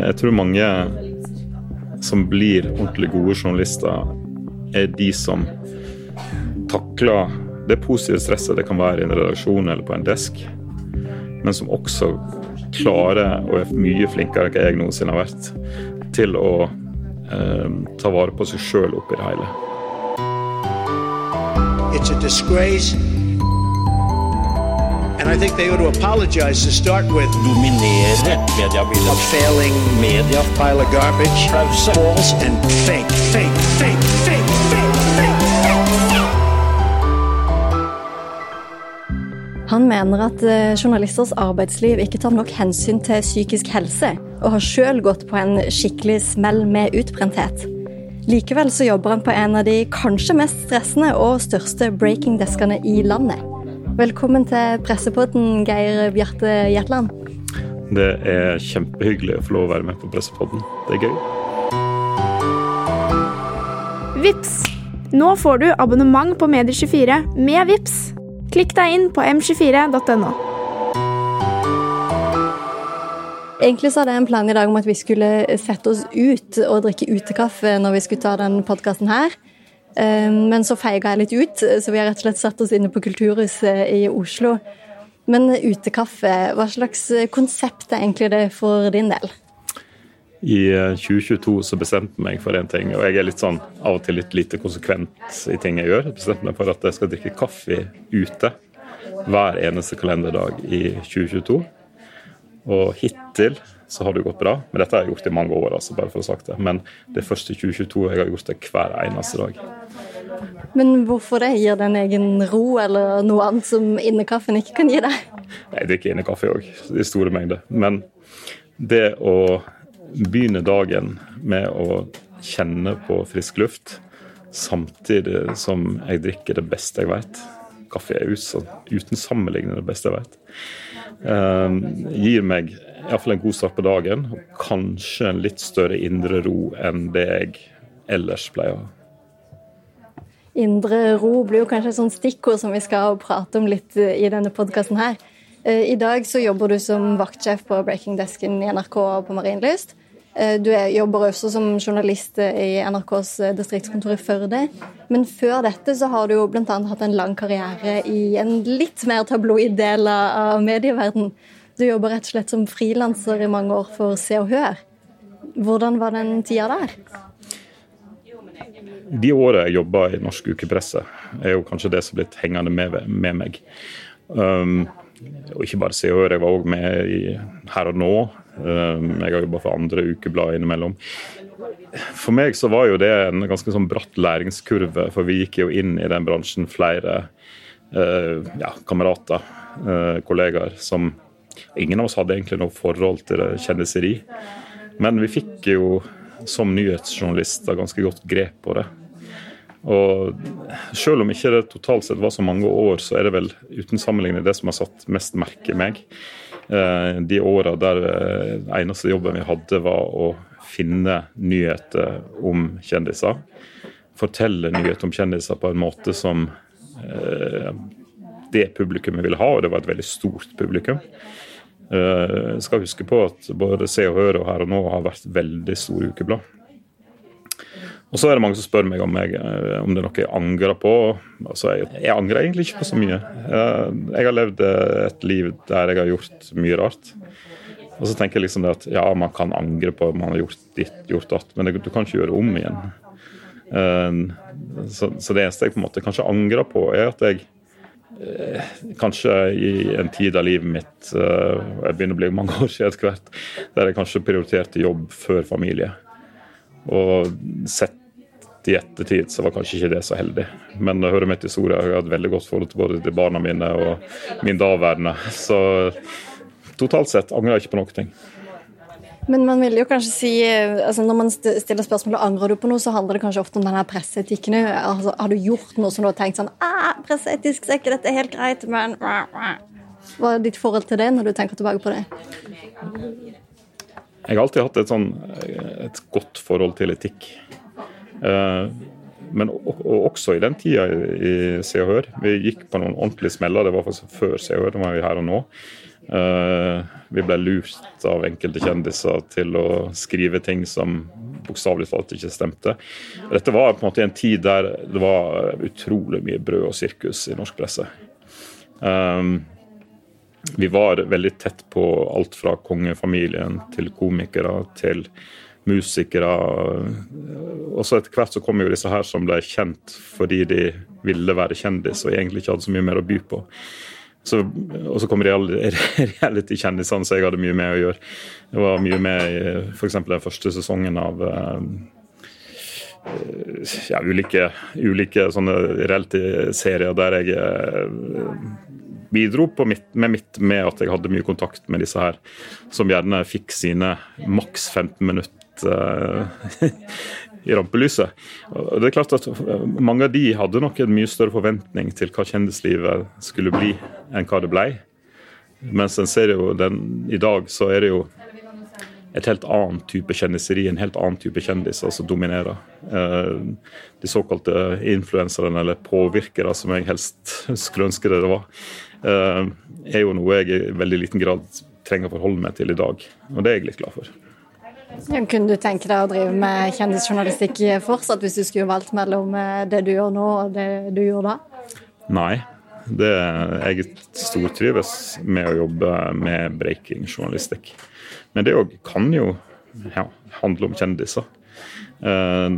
Jeg tror mange som blir ordentlig gode journalister, er de som takler det positive stresset det kan være i en redaksjon eller på en desk, men som også klarer, og er mye flinkere enn jeg noensinne har vært, til å eh, ta vare på seg sjøl oppi det hele. It's a disgrace. Dominere mediebildet. A failing media. Pile of garbage. Pause. False and fake, fake, fake, fake, fake, fake. Han mener at eh, journalisters arbeidsliv ikke tar nok hensyn til psykisk helse, og har sjøl gått på en skikkelig smell med utbrenthet. Likevel så jobber han på en av de kanskje mest stressende og største breaking-deskene i landet. Velkommen til Pressepodden, Geir Bjarte Hjertland. Det er kjempehyggelig å få lov å være med på Pressepodden. Det er gøy. Vips. Nå får du abonnement på Medie24 med Vips. Klikk deg inn på m24.no. Egentlig så hadde jeg en plan i dag om at vi skulle sette oss ut og drikke utekaffe når vi skulle ta den podkasten her. Ehm, men så feiga jeg litt ut, så vi har rett og slett satt oss inne på Kulturhuset i Oslo. Men utekaffe, hva slags konsept er egentlig det for din del? I 2022 eh, så bestemte jeg meg for en ting, og jeg er litt sånn av og til litt lite konsekvent i ting jeg gjør. Jeg bestemte meg for at jeg skal drikke kaffe ute hver eneste kalenderdag i 2022. Og hittil så har det gått bra. Men dette har jeg gjort i mange år, altså, bare for å ha sagt det. Men det første 2022 jeg har gjort det hver eneste dag. Men hvorfor det? Gir det en egen ro, eller noe annet som innekaffen ikke kan gi deg? Jeg drikker innekaffe òg, i store mengder. Men det å begynne dagen med å kjenne på frisk luft, samtidig som jeg drikker det beste jeg vet Kaffe er uten sammenligning det beste jeg vet. Um, gir meg iallfall en god start på dagen, og kanskje en litt større indre ro enn det jeg ellers pleier å ha. Indre ro blir jo kanskje et sånt stikkord som vi skal prate om litt eh, i denne podkasten her. Eh, I dag så jobber du som vaktsjef på Breaking Desken i NRK på Marienlyst. Eh, du jobber også som journalist i NRKs distriktskontor i Førde. Men før dette så har du jo bl.a. hatt en lang karriere i en litt mer tabloid del av medieverden. Du jobber rett og slett som frilanser i mange år for Se og Hør. Hvordan var den tida der? De årene jeg jobba i norsk ukepresse, er jo kanskje det som er blitt hengende med, med meg. Um, og ikke bare Se og Hør, jeg var òg med i Her og Nå. Um, jeg har jobba for andre ukeblad innimellom. For meg så var jo det en ganske sånn bratt læringskurve, for vi gikk jo inn i den bransjen flere uh, ja, kamerater, uh, kollegaer, som Ingen av oss hadde egentlig noe forhold til kjendiseri. Men vi fikk jo som nyhetsjournalister ganske godt grep på det. Og selv om ikke det totalt sett var så mange år, så er det vel uten sammenligning det som har satt mest merke i meg. Eh, de åra der eh, eneste jobben vi hadde, var å finne nyheter om kjendiser. Fortelle nyheter om kjendiser på en måte som eh, det publikummet ville ha, og det var et veldig stort publikum. Jeg skal huske på at både Se og Hør og Her og Nå har vært veldig store ukeblad. Og så er det mange som spør meg om, jeg, eh, om det er noe jeg angrer på. Altså, jeg, jeg, angrer egentlig ikke på så mye. Uh, jeg har levd et liv der jeg har gjort mye rart. Og så tenker jeg liksom det at ja, man kan angre på at man har gjort ditt, gjort datt, men det, du kan ikke gjøre det om igjen. Så, så, det eneste jeg på en måte kanskje angrer på, er at jeg Eh, kanskje i en tid av livet mitt, eh, jeg begynner å bli mange år siden etter hvert, der jeg kanskje prioriterte jobb før familie. Og sett i ettertid så var kanskje ikke det så heldig. Men det hører med til historien. Jeg har et veldig godt forhold til både til barna mine og min daværende. Så totalt sett angrer jeg ikke på noen ting. Men man vil jo kanskje si altså Når man stiller spørsmålet angrer du på noe, så handler det kanskje ofte om denne presseetikken. Altså, har du gjort noe som du har tenkt sånn ah, Presseetisk så er ikke dette helt greit, men Hva er ditt forhold til det når du tenker tilbake på det? Jeg har alltid hatt et, sånn, et godt forhold til etikk. Eh, men også i den tida i Se og Hør. Vi gikk på noen ordentlige smeller. Det var faktisk før Se og Hør, nå var vi her og nå. Uh, vi ble lurt av enkelte kjendiser til å skrive ting som bokstavelig talt ikke stemte. Dette var på en måte en tid der det var utrolig mye brød og sirkus i norsk presse. Um, vi var veldig tett på alt fra kongefamilien til komikere til musikere. Og så etter hvert så kom jo disse her som ble kjent fordi de ville være kjendis og egentlig ikke hadde så mye mer å by på. Så, og så kom reality-kjendisene som jeg hadde mye med å gjøre. Jeg var mye med i f.eks. den første sesongen av uh, ja, ulike, ulike sånne reality-serier der jeg uh, bidro mitt, med mitt med at jeg hadde mye kontakt med disse her, som gjerne fikk sine maks 15 minutter uh, i rampelyset. Og det er klart at Mange av de hadde nok en mye større forventning til hva kjendislivet skulle bli, enn hva det ble. Mens en ser jo den, i dag, så er det jo et helt annet type kjendiseri, en helt annen type kjendiser som dominerer. Eh, de såkalte influenserne, eller påvirkere, som jeg helst skulle ønske det var, eh, er jo noe jeg i veldig liten grad trenger å forholde meg til i dag. Og det er jeg litt glad for. Kunne du tenke deg å drive med kjendisjournalistikk fortsatt, hvis du skulle valgt mellom eh, det du gjør nå og det du gjorde da? Nei. Det, jeg stortrives med å jobbe med breaking-journalistikk. Men det òg kan jo ja, handle om kjendiser. Uh,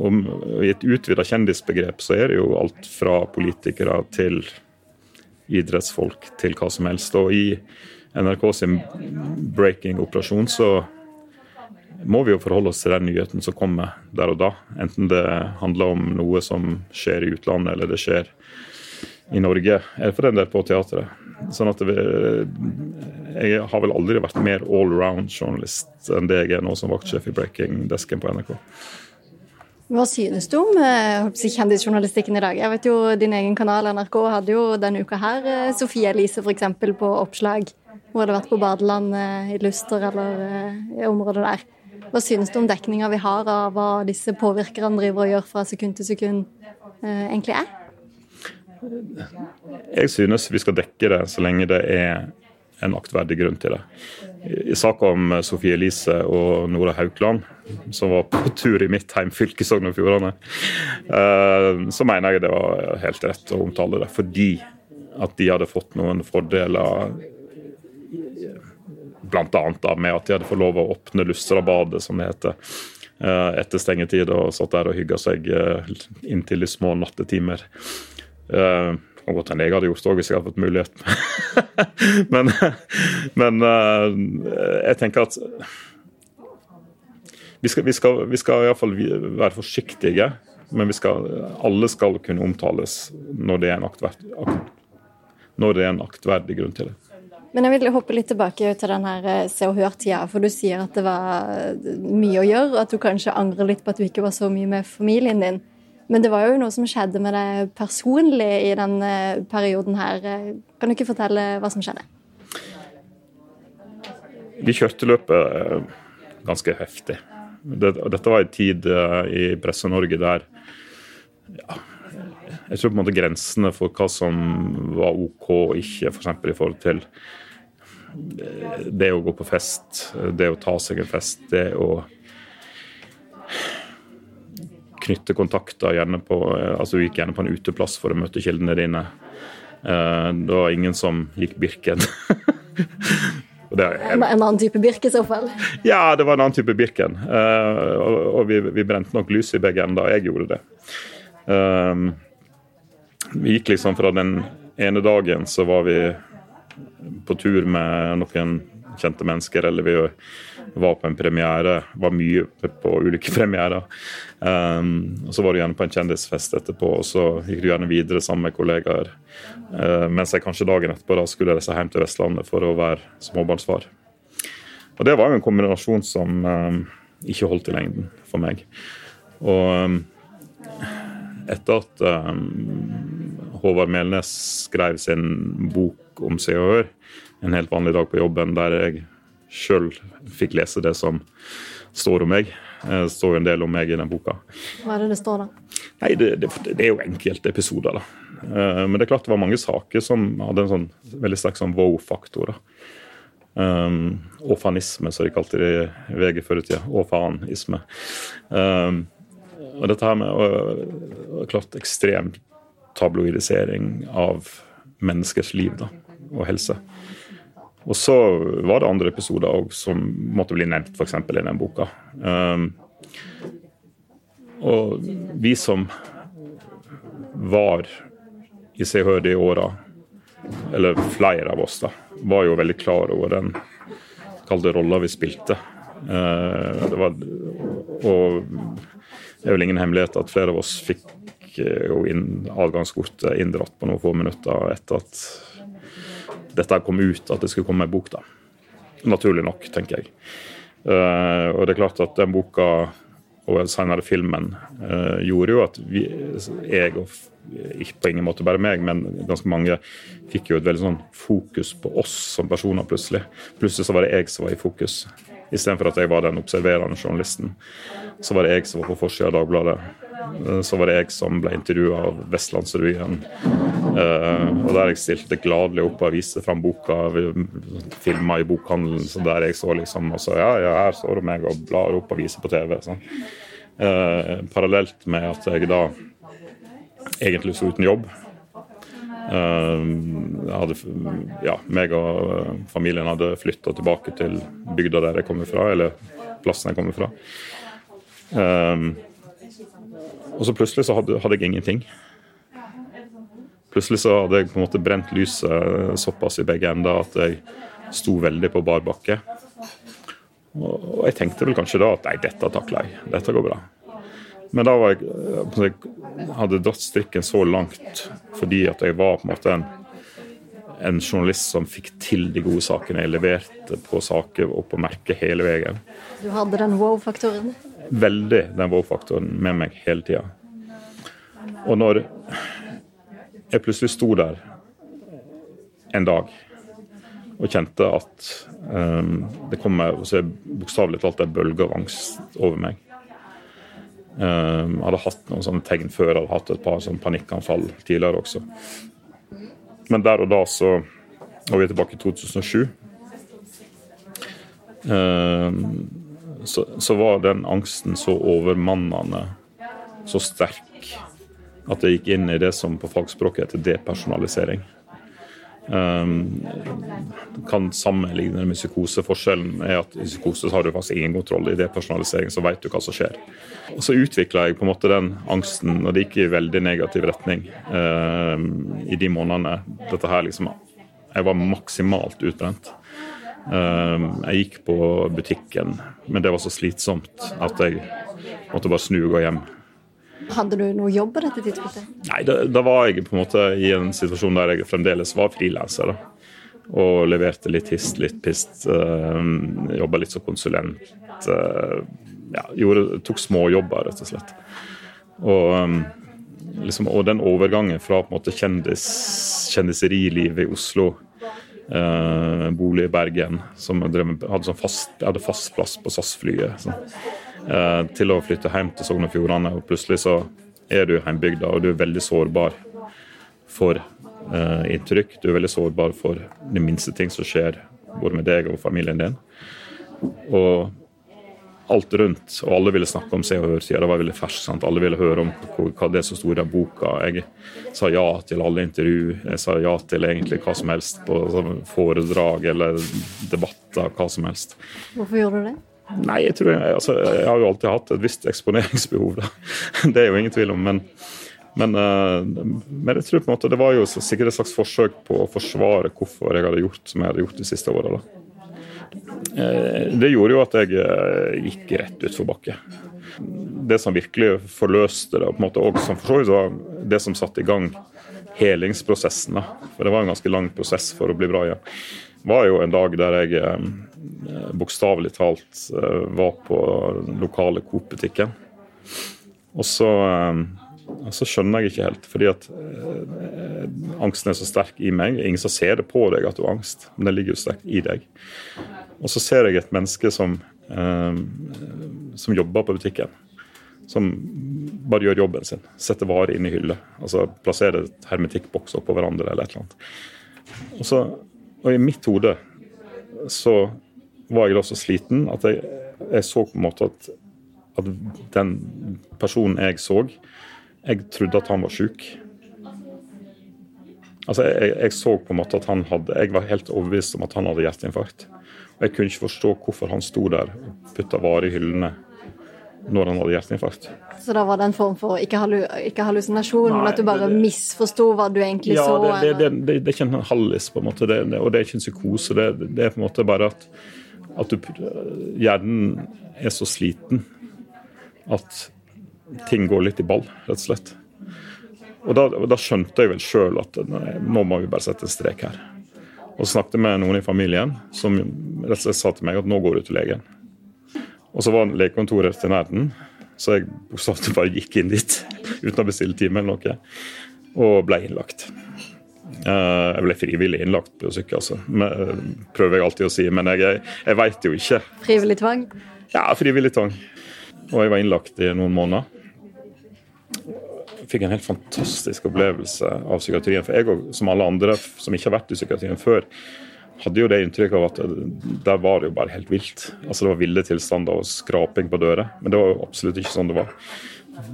om, I et utvida kjendisbegrep så er det jo alt fra politikere til idrettsfolk til hva som helst. Og i NRK sin breaking-operasjon så må vi jo forholde oss til den nyheten som kommer der og da. Enten det handler om noe som skjer i utlandet, eller det skjer i Norge, eller for den del på teatret. Sånn at Jeg har vel aldri vært mer allround-journalist enn det jeg er nå som vaktsjef i Breaking-desken på NRK. Hva synes du om eh, kjendisjournalistikken i dag? Jeg vet jo Din egen kanal NRK hadde jo denne uka her eh, Sofie Elise f.eks. på oppslag. Hun hadde vært på badeland eh, i Luster eller i området der. Hva synes du om dekninga vi har av hva disse påvirkerne driver og gjør fra sekund til sekund, eh, egentlig er? Jeg synes vi skal dekke det så lenge det er en aktverdig grunn til det. I saka om Sofie Elise og Nora Haukland, som var på tur i mitt heimfylke Sogn og Fjordane, eh, så mener jeg det var helt rett å omtale det. Fordi at de hadde fått noen fordeler Bl.a. med at de hadde fått lov å åpne Lustrabadet, som det heter, eh, etter stengetid. Og satt der og hygga seg eh, inntil de små nattetimer. Det eh, godt hende jeg hadde gjort det òg hvis jeg hadde fått mulighet. men, men jeg tenker at vi skal, vi skal, vi skal iallfall være forsiktige. Men skal, alle skal kunne omtales når det er en aktverdig, når det er en aktverdig grunn til det. Men jeg vil hoppe litt tilbake til den her eh, Se og Hør-tida. For du sier at det var eh, mye å gjøre, og at du kanskje angrer litt på at du ikke var så mye med familien din. Men det var jo noe som skjedde med deg personlig i den eh, perioden her. Kan du ikke fortelle hva som skjedde? Vi kjørte løpet ganske heftig. Dette var en tid i Presse-Norge der ja, jeg tror på en måte grensene for hva som var OK og ikke, f.eks. For i forhold til det å gå på fest, det å ta seg en fest, det å knytte kontakter gjerne på altså Du gikk gjerne på en uteplass for å møte kildene dine. Eh, det var ingen som gikk Birken. Er, en annen type Birke i så fall? Ja, det var en annen type Birken. Uh, og, og vi, vi, brente nok lys i begge ender. Jeg gjorde det. Um, vi gikk liksom fra den ene dagen så var vi på tur med noen kjente mennesker, eller vi var på en premiere. Var mye på ulike premierer. Um, og Så var du gjerne på en kjendisfest etterpå, og så gikk du gjerne videre sammen med kollegaer. Uh, mens jeg kanskje dagen etterpå da skulle reise hjem til Vestlandet for å være småbarnsfar. Og Det var jo en kombinasjon som um, ikke holdt i lengden for meg. Og um, etter at um, Håvard Melnes skrev sin bok om Se og Hør, 'En helt vanlig dag på jobben', der jeg sjøl fikk lese det som står om meg. Det står jo en del om meg i den boka. Hva er det det står, da? Nei, Det, det, det er jo enkelte episoder, da. Men det er klart det var mange saker som hadde en sånn veldig sterk sånn wow-faktor. da. Um, åfanisme, som de kalte det i VG før i tida. Åfanisme. Um, og dette her med og, klart ekstrem tabloidisering av menneskers liv da, og helse. Og så var det andre episoder òg som måtte bli nevnt, f.eks. i den boka. Um, og vi som var i Se Hør de åra, eller flere av oss, da, var jo veldig klar over den kalde rolla vi spilte. Uh, det var, og det er vel ingen hemmelighet at flere av oss fikk jo inn, adgangskortet inndratt på noen få minutter etter at dette kom ut, at det skulle komme ei bok. da. Naturlig nok, tenker jeg. Uh, og det er klart at den boka og senere filmen uh, gjorde jo at vi, jeg og ikke på ingen måte bare meg, men ganske mange fikk jo et veldig sånn fokus på oss som personer plutselig. Plutselig så var det jeg som var i fokus, istedenfor at jeg var den observerende journalisten. Så var det jeg som var på forsida av Dagbladet. Så var det jeg som ble intervjua av Vestlandsrevyen. Uh, og der jeg stilte gladelig opp og viste fram boka, filma i bokhandelen, så der jeg så liksom og så, ja, ja, her står det meg og blar opp og viser på TV. Sånn. Uh, parallelt med at jeg da egentlig sto uten jobb. Uh, hadde, ja, meg og familien hadde flytta tilbake til bygda der jeg kommer fra, eller plassen jeg kommer fra. Uh, og så plutselig så hadde, hadde, jeg ingenting. Plutselig så hadde jeg på en måte brent lyset såpass i begge ender at jeg sto veldig på bar bakke. Og jeg tenkte vel kanskje da at nei, dette takler jeg, dette går bra. Men da var jeg, jeg hadde dratt strikken så langt fordi at jeg var på en måte en, en journalist som fikk til de gode sakene. Jeg leverte på saker og på merket hele veien. Du hadde den wow-faktoren? Veldig den wow-faktoren med meg hele tida. Og når jeg plutselig sto der en dag og kjente at um, det kom bokstavelig talt en bølge av angst over meg Um, hadde hatt noen sånne tegn før, jeg hadde hatt et par sånne panikkanfall tidligere også. Men der og da så Og vi er tilbake i 2007. Um, så, så, var den angsten så overmannende, så sterk, at jeg gikk inn i det som på fagspråket heter depersonalisering. Um, kan sammenligne med psykose. Forskjellen er at i psykose har du faktisk ingen kontroll. I depersonalisering så vet du hva som skjer. Og Så utvikla jeg på en måte den angsten, og det gikk i veldig negativ retning um, i de månedene. Dette her liksom Jeg var maksimalt utbrent. Um, jeg gikk på butikken, men det var så slitsomt at jeg måtte bare snu og gå hjem. Hadde du noe jobb på dette tidspunktet? Nei, da, da, var jeg på en måte i en situasjon der jeg fremdeles var frilanser. Og leverte litt hist, litt pist. Uh, eh, Jobba litt som konsulent. Uh, ja, gjorde, tok små jobber, rett og slett. Og, um, liksom, og den overgangen fra på en måte kjendis, kjendiserilivet i Oslo uh, bolig i Bergen, som jeg, drev, hadde, sånn fast, hadde fast plass på SAS-flyet. Sånn. Eh, til å flytte hjem til Sogn og Fjordane. Og plutselig så er du hjembygda, og du er veldig sårbar for eh, inntrykk. Du er veldig sårbar for de minste ting som skjer både med deg og familien din. Og alt rundt, og alle ville snakke om Se og Hør-sida. Det var veldig ferskt. Alle ville høre om hva det som sto i den boka. Jeg sa ja til alle intervju. Jeg sa ja til egentlig hva som helst på foredrag eller debatter, hva som helst. Hvorfor gjorde du det? Nei, jeg tror jeg, altså, jeg har jo alltid hatt et visst eksponeringsbehov. Da. Det er jo ingen tvil om. Men, men, uh, men, jeg tror på en måte det var jo sikkert et slags forsøk på å forsvare hvorfor jeg hadde gjort som jeg hadde gjort de siste åra. Uh, det gjorde jo at jeg uh, gikk rett utfor bakke. Det som virkelig forløste det, og på en måte også, som for så vidt var det som satte i gang helingsprosessen, da. for det var en ganske lang prosess for å bli bra igjen, var jo en dag der jeg Eh, bokstavelig talt eh, var på lokale Coop-butikken. Og så, eh, så, skjønner jeg ikke helt, fordi at angsten er så sterk i meg. Ingen som ser det på deg at du har angst, men den ligger jo sterkt i deg. Og så ser jeg et menneske som, eh, som jobber på butikken. Som bare gjør jobben sin. Setter varer inn i hylle. Altså plasserer hermetikkboks oppå hverandre eller et eller annet. Og, så, og i mitt hode så var jeg da så sliten at jeg, jeg så på en måte at, at den personen jeg så, jeg trodde at han var sjuk. Altså, jeg, jeg, så på en måte at han hadde Jeg var helt overbevist om at han hadde hjerteinfarkt. Og jeg kunne ikke forstå hvorfor han sto der og putta varer i hyllene når han hadde hjerteinfarkt. Så da var det en form for ikke, hallu, ikke hallusinasjon, Nei, men at du bare det, misforsto hva du egentlig ja, så? Ja, det, det, det, er ikke en hallis, på en måte, og det er ikke en psykose. Det, er på en måte bare at, at du, hjernen er så sliten at ting går litt i ball, rett og slett. Og da, da skjønte jeg vel sjøl at nå må vi bare sette en strek her. Og snakket med noen i familien som rett og slett sa til meg at nå går du til legen. Og så var legekontoret til nærheten, så jeg bokstavelig bare gikk inn dit uten å bestille time eller noe, og ble innlagt. Eh, jeg ble frivillig innlagt på syke, altså. Eh, prøver jeg alltid å si, men jeg, jeg, veit jo ikke. Frivillig tvang? Ja, frivillig tvang. Og jeg var innlagt i noen måneder. Fikk en helt fantastisk opplevelse av psykiatrien. For jeg, som alle andre som ikke har vært i psykiatrien før, hadde jo det inntrykket av at der var det jo bare helt vilt. Altså Det var ville tilstander og skraping på dører. Men det var jo absolutt ikke sånn det var.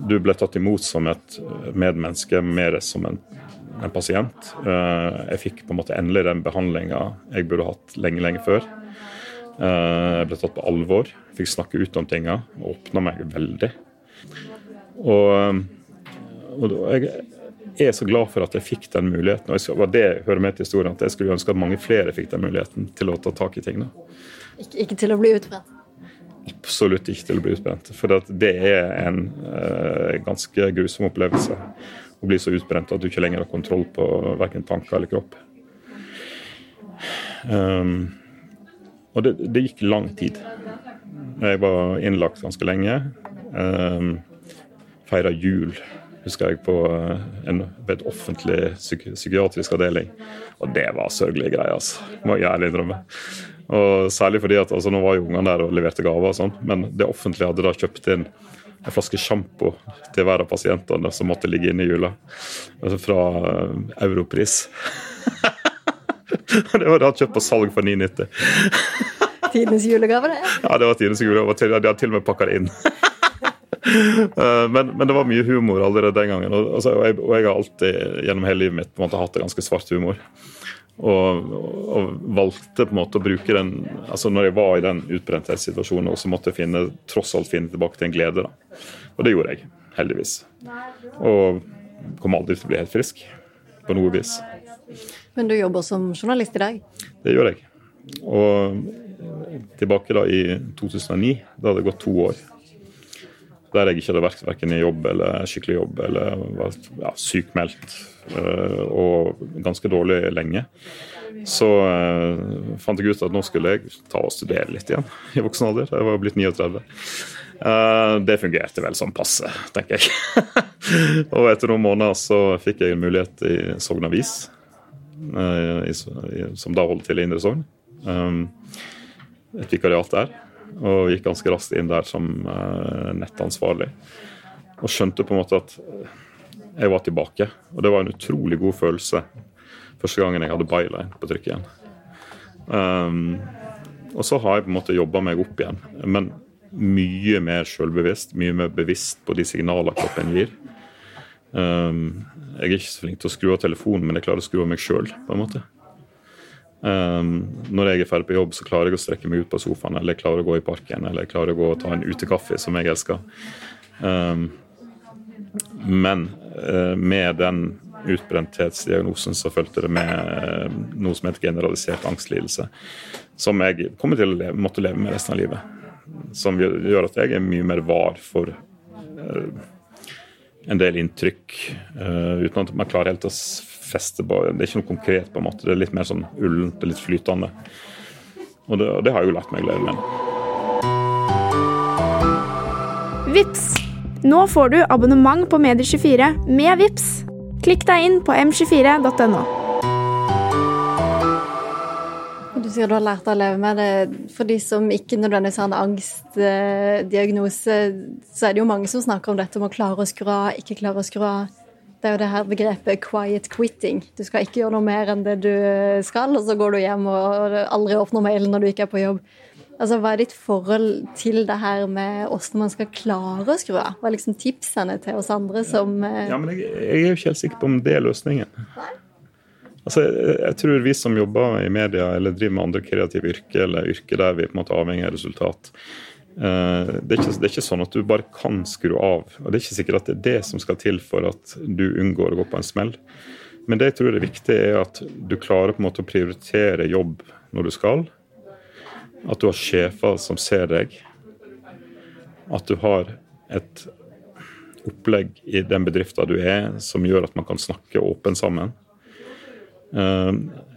Du ble tatt imot som et medmenneske, mer som en, en pasient. Eh, jeg fikk på en måte endelig den behandlinga jeg burde hatt lenge, lenge før. Eh, jeg ble tatt på alvor, fikk snakke ut om tinga. Åpna meg veldig. Og, og jeg er så glad for at jeg fikk den muligheten. og Det hører med til historien at jeg skulle ønske at mange flere fikk den muligheten til å ta tak i tingene. Ikke, ikke til å bli utbrent? Absolutt ikke til å bli utbrent. For det er en eh, ganske grusom opplevelse å bli så utbrent at du ikke lenger har kontroll på verken tanker eller kropp. Um, og det, det, gikk lang tid. Jeg var innlagt ganske lenge. Um, Feira jul husker jeg, på eh, en, et offentlig psyk psykiatrisk avdeling. Og det var sørgelige greier, altså. Må jeg ærlig innrømme. Og Særlig fordi at altså, nå var jo ungene der og leverte gaver, og sånn, men det offentlige hadde da kjøpt inn en flaske sjampo til hver av pasientene som måtte ligge inne i jula. Altså fra uh, Europris. det var da kjøpt på salg for 9,90. Tidenes julegave, det? Ja, det var tidenes julegave. De hadde til og med pakka det inn. Eh, men, men, det var mye humor allerede den gangen. Og, altså, og, jeg, og, jeg, har alltid gjennom hele livet mitt på en måte hatt det ganske svart humor. Og, og, valgte på en måte å bruke den altså Når jeg var i den utbrentheitssituasjonen, så måtte jeg finne, tross alt finne tilbake til en glede. Da. Og det gjorde jeg, heldigvis. Og kom aldri til å bli helt frisk på noe vis. Men du jobber som journalist i dag? Det gjør jeg. Og tilbake da i 2009, da hadde det gått to år der jeg ikke hadde vært verken i jobb eller skikkelig jobb eller var ja, sykmeldt og ganske dårlig lenge. Så uh, fant jeg ut at nå skulle jeg ta og studere litt igjen i voksen alder. Jeg var blitt 39. Uh, det fungerte vel sånn passe, tenker jeg. og etter noen måneder så fikk jeg en mulighet i Sogn Avis, som da holdt til i Indre Sogn. Et vikariat der. Og gikk ganske raskt inn der som nettansvarlig. Og skjønte på en måte at jeg var tilbake. Og det var en utrolig god følelse første gangen jeg hadde byline på trykk igjen. Um, og så har jeg på en måte jobba meg opp igjen, men mye mer sjølbevisst. Mye mer bevisst på de signalene kroppen gir. Um, jeg er ikke så flink til å skru av telefonen, men jeg klarer å skru av meg sjøl. Um, når jeg er ferdig på jobb, så klarer jeg å strekke meg ut på sofaen, eller jeg klarer å gå i parken, eller jeg klarer å gå og ta en utekaffe, som jeg elsker. Um, men uh, med den utbrenthetsdiagnosen så fulgte det med uh, noe som heter generalisert angstlidelse, som jeg kommer til å leve, måtte leve med resten av livet. Som gjør at jeg er mye mer var for uh, en del inntrykk, uten at man klarer helt å feste på Det er ikke noe konkret, på en måte. Det er litt mer sånn ullent, litt flytende. Og det, det, har jeg jo lært meg å leve med. Vips. Nå får du abonnement på Medier24 med Vips. Klikk deg inn på m24.no. Du sier du har lært å leve med det. For de som ikke nødvendigvis har en angstdiagnose, så er det jo mange som snakker om dette med å klare å skru av, ikke klare å skru av. Det er jo det her begrepet 'quiet quitting'. Du skal ikke gjøre noe mer enn det du skal, og så går du hjem og aldri åpner mailen når du ikke er på jobb. Altså, Hva er ditt forhold til det her med hvordan man skal klare å skru av? Hva er liksom tipsene til oss andre som eh, Ja, men jeg, jeg er jo ikke helt sikker på om det er løsningen. Altså, jeg tror vi som jobber i media eller driver med andre kreative yrker, eller yrker der vi på en måte avhenger av resultat, eh, det er, ikke, det er, ikke, sånn at du bare kan skru av. og Det er ikke sikkert at det er det som skal til for at du unngår å gå på en smell. Men det jeg tror er viktig, er at du klarer på en måte å prioritere jobb når du skal. At du har sjefer som ser deg. At du har et opplegg i den bedriften du er, som gjør at man kan snakke åpent sammen. Eh,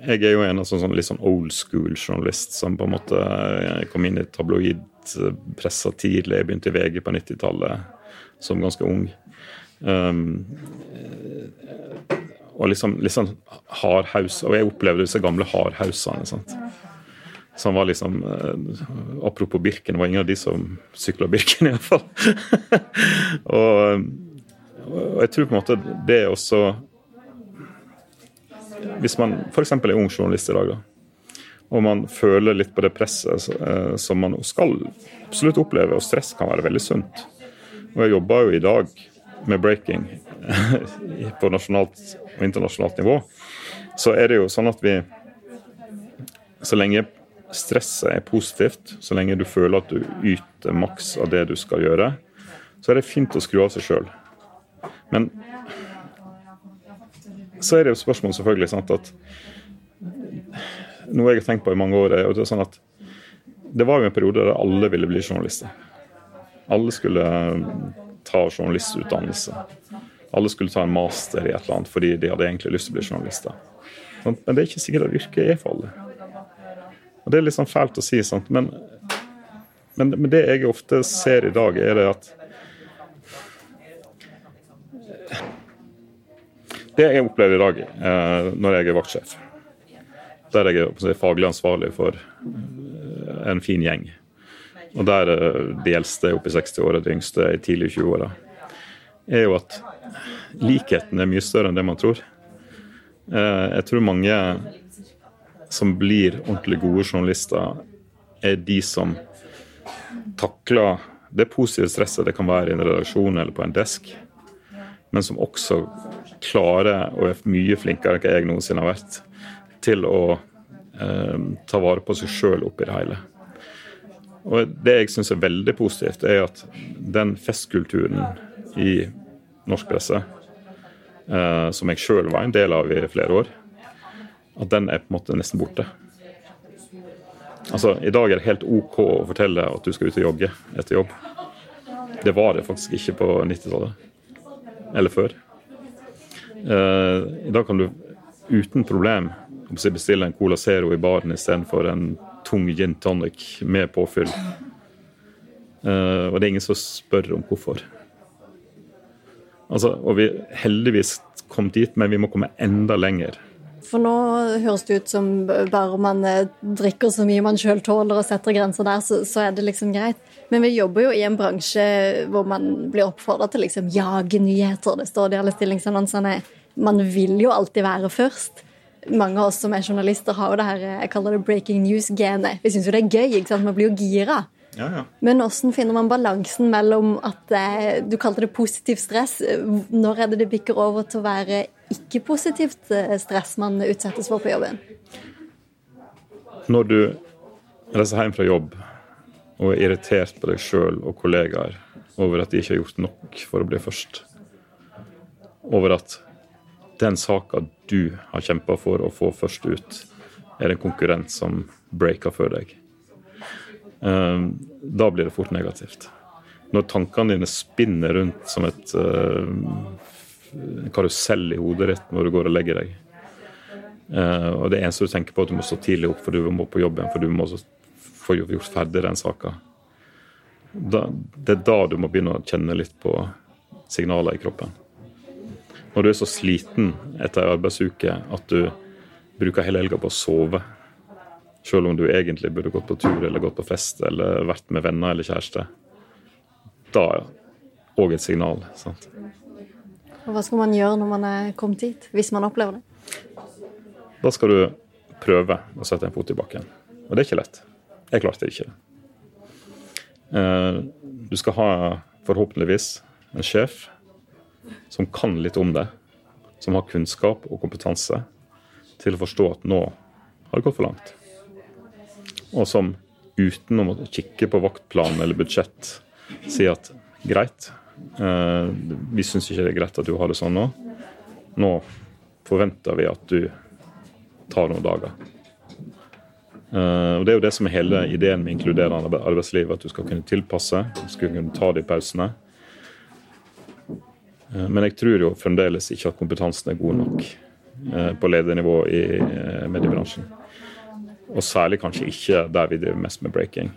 jeg er jo en av sånn, litt sånn old school-journalist som på en måte eh, kom inn i tabloidpressa tidlig. Jeg begynte i VG på 90-tallet som ganske ung. Um, og liksom, liksom sånn hardhaus. Og jeg opplevde disse gamle hardhausene. sant? Som var liksom uh, Apropos Birken, det var ingen av de som sykla Birken, iallfall. og, og jeg tror på en måte det er også hvis man f.eks. er ung journalist i dag, da, og man føler litt på det presset eh, som man skal absolutt oppleve, og stress kan være veldig sunt. Og jeg jobber jo i dag med breaking på nasjonalt og internasjonalt nivå. Så er det jo sånn at vi Så lenge stresset er positivt, så lenge du føler at du yter maks av det du skal gjøre, så er det fint å skru av seg sjøl. Men så er det jo spørsmål selvfølgelig sant, at Noe jeg har tenkt på i mange år, er det, sånn at det var jo en periode der alle ville bli journalister. Alle skulle ta journalistutdannelse. Alle skulle ta en master i et eller annet fordi de hadde egentlig lyst til å bli journalister. Men det er ikke sikkert at yrket er for alle. Og Det er litt sånn fælt å si, sant? Men, men, men det jeg ofte ser i dag, er det at Det jeg opplever i dag eh, når jeg er vaktsjef, der jeg er faglig ansvarlig for eh, en fin gjeng, og der eh, de eldste er oppe i 60-åra, de yngste i tidlig 20-åra, er jo at likheten er mye større enn det man tror. Eh, jeg tror mange som blir ordentlig gode journalister, er de som takler det positive stresset det kan være i en redaksjon eller på en desk, men som også klarer, og er mye flinkere enn jeg noensinne har vært, til å eh, ta vare på seg sjøl oppi det hele. Og Det jeg syns er veldig positivt, er at den festkulturen i norsk presse, eh, som jeg sjøl var en del av i flere år, at den er på en måte nesten borte. Altså, I dag er det helt OK å fortelle at du skal ut og jogge etter jobb. Det var det faktisk ikke på 90-tallet. Eller før. Eh, I dag kan du uten problem bestille en Cola Zero i baren istedenfor en tung gin tonic med påfyll. Uh, og det er ingen som spør om hvorfor. Altså, og vi heldigvis kom dit, men vi må komme enda lenger. For nå høres det ut som bare man eh, drikker så mye man sjøl tåler og setter grenser der, så, så, er det liksom greit. Men vi jobber jo i en bransje hvor man blir oppfordra til liksom jage nyheter. Det står det i alle stillingsannonsene man vil jo alltid være først. Mange av oss som er journalister, har jo det her jeg kaller det breaking news-genet. Vi syns jo det er gøy. ikke sant? Man blir jo gira. Ja, ja. Men hvordan finner man balansen mellom at eh, du kalte det positivt stress, når er det det bikker over til å være ikke-positivt eh, stress man utsettes for på jobben? Når du reiser hjem fra jobb og er irritert på deg sjøl og kollegaer over at de ikke har gjort nok for å bli først, over at den saka du har kjempa for å få først ut, er en konkurrent som breaker før deg. Ehm, da blir det fort negativt. Når tankene dine spinner rundt som et uh, karusell i hodet ditt når du går og legger deg, uh, og det eneste du tenker på, at du må stå tidlig opp for du må på jobb igjen, for du må få gjort ferdig den saka, det er da du må begynne å kjenne litt på signaler i kroppen. Når du er så sliten etter ei arbeidsuke at du bruker hele helga på å sove, Selv om du egentlig burde gått på tur eller gått på fest eller vært med venner eller kjæreste. Da òg et signal. sant? Og Hva skal man gjøre når man er kommet hit, hvis man opplever det? Da skal du prøve å sette en fot i bakken. Og det er ikke lett. Jeg klarte det ikke. det. du skal ha forhåpentligvis en sjef som kan litt om det, som har kunnskap og kompetanse til å forstå at nå har det gått for langt. Og som uten å kikke på vaktplan eller budsjett sier at greit, eh, vi syns ikke det er greit at du har det sånn nå. Nå forventer vi at du tar noen dager. Uh, og Det er jo det som er hele ideen med inkluderende arbeidsliv. At du skal kunne tilpasse, du skal kunne ta de pausene. Uh, men jeg tror jo fremdeles ikke at kompetansen er god nok på ledernivå i mediebransjen. Og særlig kanskje ikke der vi driver mest med breaking.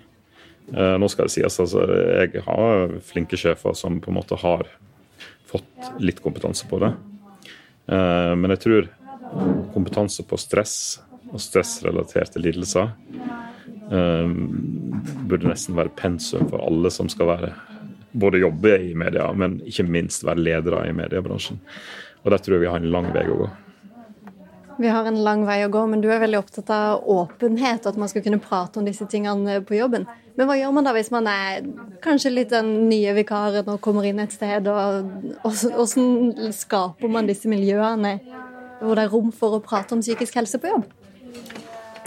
Nå skal det sies, altså jeg har flinke sjefer som på en måte har fått litt kompetanse på det. Men jeg tror kompetanse på stress og stressrelaterte lidelser um, burde nesten være pensum for alle som skal være både jobbe i media, men ikke minst være ledere i mediebransjen. Og Der tror jeg vi har en lang vei å gå. Vi har en lang vei å gå, men du er veldig opptatt av åpenhet, og at man skal kunne prate om disse tingene på jobben. Men hva gjør man da hvis man er kanskje litt den nye vikaren og kommer inn et sted, og hvordan skaper man disse miljøene hvor det er rom for å prate om psykisk helse på jobb?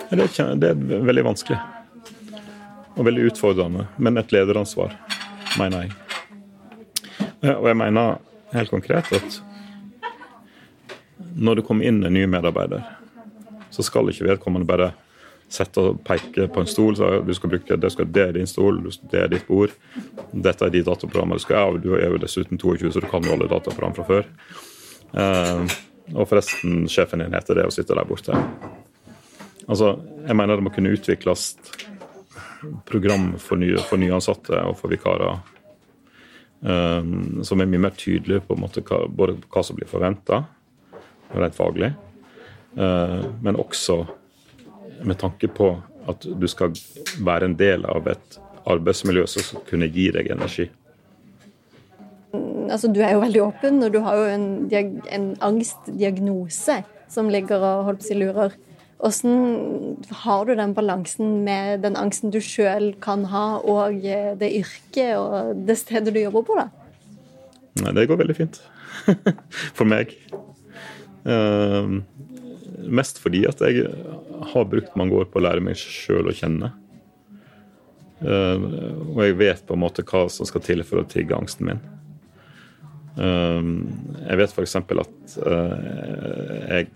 Det er, det er veldig vanskelig. Og veldig utfordrende. Men et lederansvar, mener jeg. Og jeg mener helt konkret at når det kommer inn en ny medarbeider, så skal ikke vedkommende bare sette og peke på en stol. Så du skal bruke, det, skal, det er din stol, det er ditt bord. Dette er de dataprogrammene du skal ha. Du er jo dessuten 22, så du kan jo alle dataprogram fra før. Uh, og forresten, sjefen din heter det og sitter der borte. Altså, jeg mener det må kunne utvikles program for, nye, for nyansatte og for vikarer um, som er mye mer tydelige på en måte, hva, både hva som blir forventa, rent faglig, uh, men også med tanke på at du skal være en del av et arbeidsmiljø som skal kunne gi deg energi. Altså, du er jo veldig åpen, og du har jo en, en angstdiagnose som ligger og holdt på å si lurer. Hvordan har du den balansen med den angsten du sjøl kan ha, og det yrket og det stedet du jobber på, da? Nei, det går veldig fint. For meg. Uh, mest fordi at jeg har brukt mange år på å lære meg sjøl å kjenne. Uh, og jeg vet på en måte hva som skal til for å trigge angsten min. Uh, jeg vet f.eks. at jeg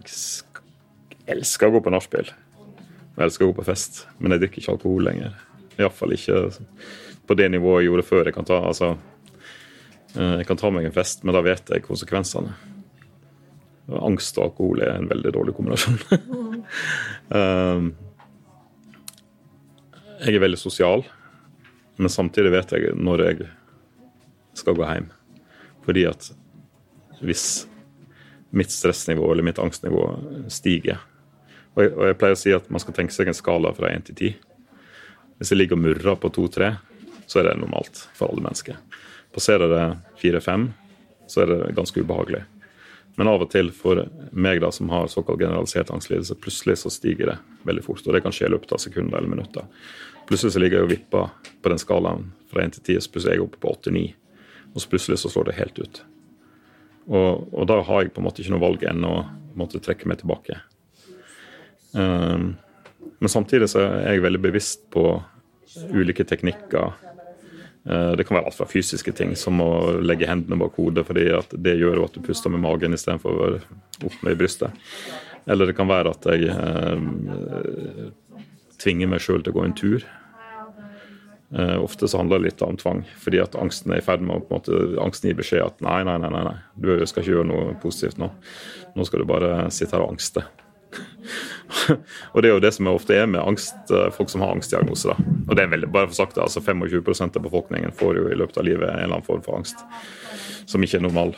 elsker å gå på nachspiel. Jeg elsker å gå på fest, men jeg drikker ikke alkohol lenger. Iallfall ikke på det nivået jeg gjorde før. Jeg kan, ta, altså, eh, jeg kan ta meg en fest, men da vet jeg konsekvensene. Angst og alkohol er en veldig dårlig kombinasjon. um, jeg er veldig sosial, men samtidig vet jeg når jeg skal gå hjem. Fordi at hvis mitt stressnivå eller mitt angstnivå stiger, og jeg, og jeg, pleier å si at man skal tenke seg en skala fra 1 til 10. Hvis jeg ligger og murrer på 2-3, så er det normalt for alle mennesker. Passerer det 4-5, så er det ganske ubehagelig. Men av og til for meg da, som har såkalt generalisert angstlidelse, plutselig så stiger det veldig fort. Og det kan skje i løpet av sekunder eller minutter. Plutselig så ligger jeg og vipper på den skalaen fra 1 til 10, så plutselig er jeg oppe på 8-9. Og så plutselig så slår det helt ut. Og, og, da har jeg på en måte ikke noe valg enn å måtte trekke meg tilbake. Um, men samtidig så er jeg veldig bevisst på ulike teknikker. Eh, det kan være alt fra fysiske ting, som å legge hendene bak hodet, fordi det gjør at du puster med magen istedenfor opp med brystet. Eller det kan være at jeg eh, tvinger meg sjøl til å gå en tur. Eh, ofte så handler det litt om tvang, fordi at angsten er i ferd med å på en måte, angsten gir beskjed at nei, nei, nei, nei, du skal ikke gjøre noe positivt nå. Nå skal du bare sitte her og angste. og det er jo det som ofte er med angst, eh, folk som har angstdiagnose. Da. Og det er veldig, bare for sagt det, altså 25% av befolkningen får jo i løpet av livet en eller annen form for angst som ikke er normal.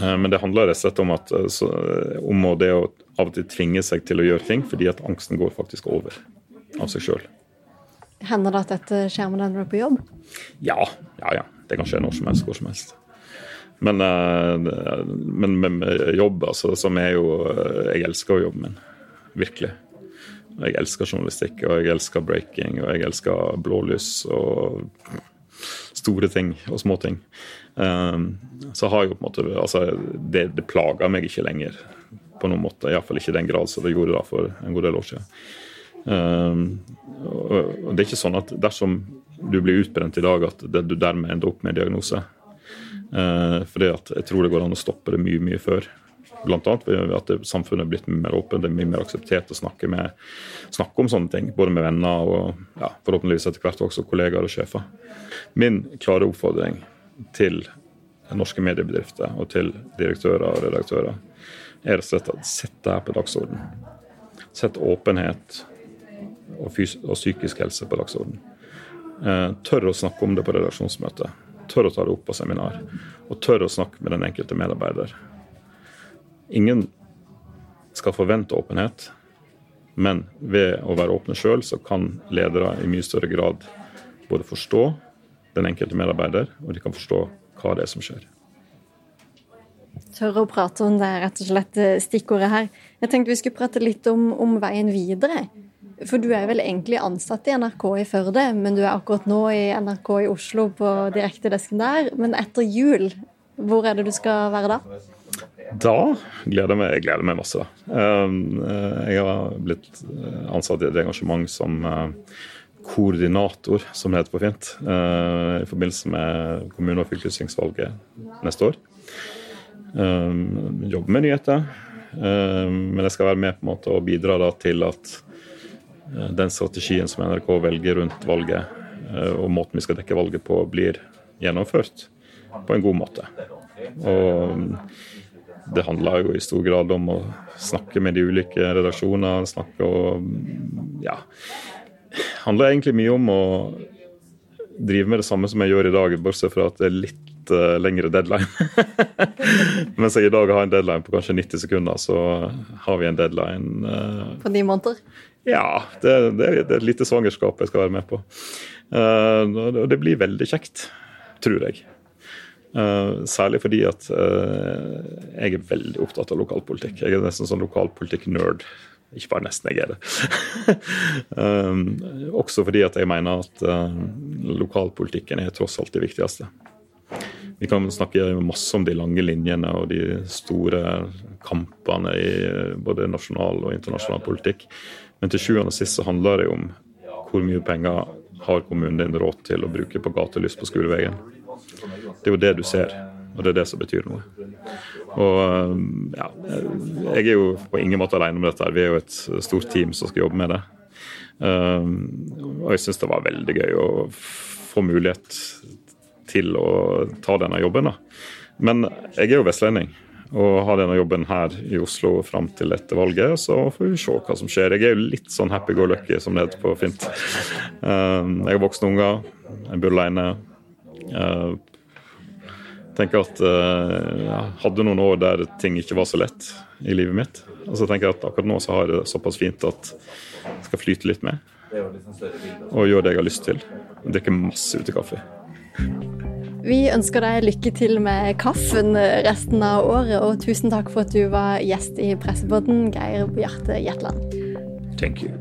Eh, men det handler rett og slett om, at, eh, om det å av og til tvinge seg til å gjøre ting fordi at angsten går faktisk over av seg sjøl. Hender det at dette skjer med deg når du er på jobb? Ja, ja, ja. Det kan skje når som helst, hvor som helst. Men, men, men jobb, altså, som er jo uh, Jeg elsker jobben min. Virkelig. Jeg elsker journalistikk, og jeg elsker breaking, og jeg elsker blålys og store ting og små ting. Um, så har jeg på en måte altså, det, det plager meg ikke lenger på noen måte. Iallfall ikke i den grad som det gjorde da for en god del år siden. Um, og det er ikke sånn at dersom du blir utbrent i dag, at det, du dermed ender opp med diagnose. Uh, at jeg tror det går an å stoppe det mye, mye før. Annet ved at samfunnet er blitt mer åpent, det er mye mer akseptert å snakke, med, snakke om sånne ting. Både med venner og ja, forhåpentligvis etter hvert også kollegaer og sjefer. Min klare oppfordring til norske mediebedrifter og til direktører og redaktører er rett og slett at sett det her på dagsorden. Sett åpenhet og, og psykisk helse på dagsorden. Eh, tør å snakke om det på redaksjonsmøte. Tør å ta det opp på seminar. Og tør å snakke med den enkelte medarbeider. Ingen skal forvente åpenhet, men ved å være åpne sjøl, så kan ledere i mye større grad både forstå den enkelte medarbeider, og de kan forstå hva det er som skjer. Tørre å prate om det er rett og slett eh, stikkordet her. Jeg tenkte vi skulle prate litt om, om, veien videre. For du er vel egentlig ansatt i NRK i Førde, men du er akkurat nå i NRK i Oslo på direktedesken der. Men etter jul, hvor er det du skal være da? Da gleder jeg meg, jeg gleder meg masse. Um, eh, jeg har blitt eh, ansatt i et engasjement som koordinator, som det heter på fint, i forbindelse med kommune- og fylkestingsvalget neste år. Jobber jobbe med nyheter. Um, men jeg skal være med på en måte og bidra til at den strategien som NRK velger rundt valget, uh, og måten vi skal dekke valget på, blir gjennomført på en god måte. Og um, det handler jo i stor grad om å snakke med de ulike redaksjonene. snakke og ja, handler egentlig mye om å drive med det samme som jeg gjør i dag, bortsett fra at det er litt uh, lengre deadline. Mens jeg i dag har en deadline på kanskje 90 sekunder, så har vi en deadline På ni måneder? Ja, det, det, er et lite svangerskap jeg skal være med på. Uh, og det blir veldig kjekt, tror jeg. Uh, særlig fordi at uh, jeg er veldig opptatt av lokalpolitikk. Jeg er nesten sånn lokalpolitikk-nerd. Ikke bare nesten, jeg er det. også fordi at jeg mener at lokalpolitikken er tross alt det viktigste. Vi kan snakke masse om de lange linjene og de store kampene i både nasjonal og internasjonal politikk. Men til sjuende og sist så handler det om hvor mye penger har kommunen din råd til å bruke på gatelys på skoleveien. Det er jo det du ser, og det er det som betyr noe. Og ja, Jeg er jo på ingen måte alene om dette. Vi er jo et stort team som skal jobbe med det. Og jeg syns det var veldig gøy å få mulighet til å ta denne jobben. Men jeg er jo vestlending og har denne jobben her i Oslo fram til etter valget. Så får vi se hva som skjer. Jeg er jo litt sånn happy go lucky, som det heter på fint. Um, jeg har voksne unger, jeg bor alene. Uh, tenker at uh, jeg hadde noen år der ting ikke var så lett i livet mitt. Og så tenker jeg at akkurat nå så har jeg det såpass fint at jeg skal flyte litt med. Og gjøre det jeg har lyst til. Drikke masse utekaffe. Vi ønsker deg lykke til med kaffen resten av året, og tusen takk for at du var gjest i Pressepodden, Geir Bjarte Jetland. Thank you.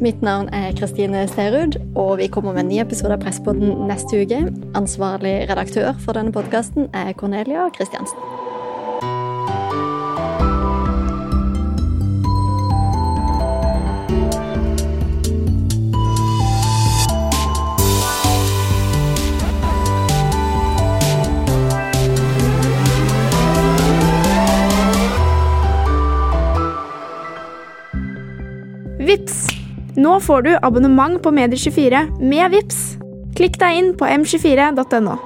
Mitt navn er Kristine Sterud, og vi kommer med en ny episode av Pressepodden neste uke. Ansvarlig redaktør for denne podkasten er Cornelia Kristiansen. Nå får du abonnement på Medier24 med Vips. Klikk deg inn på m24.no.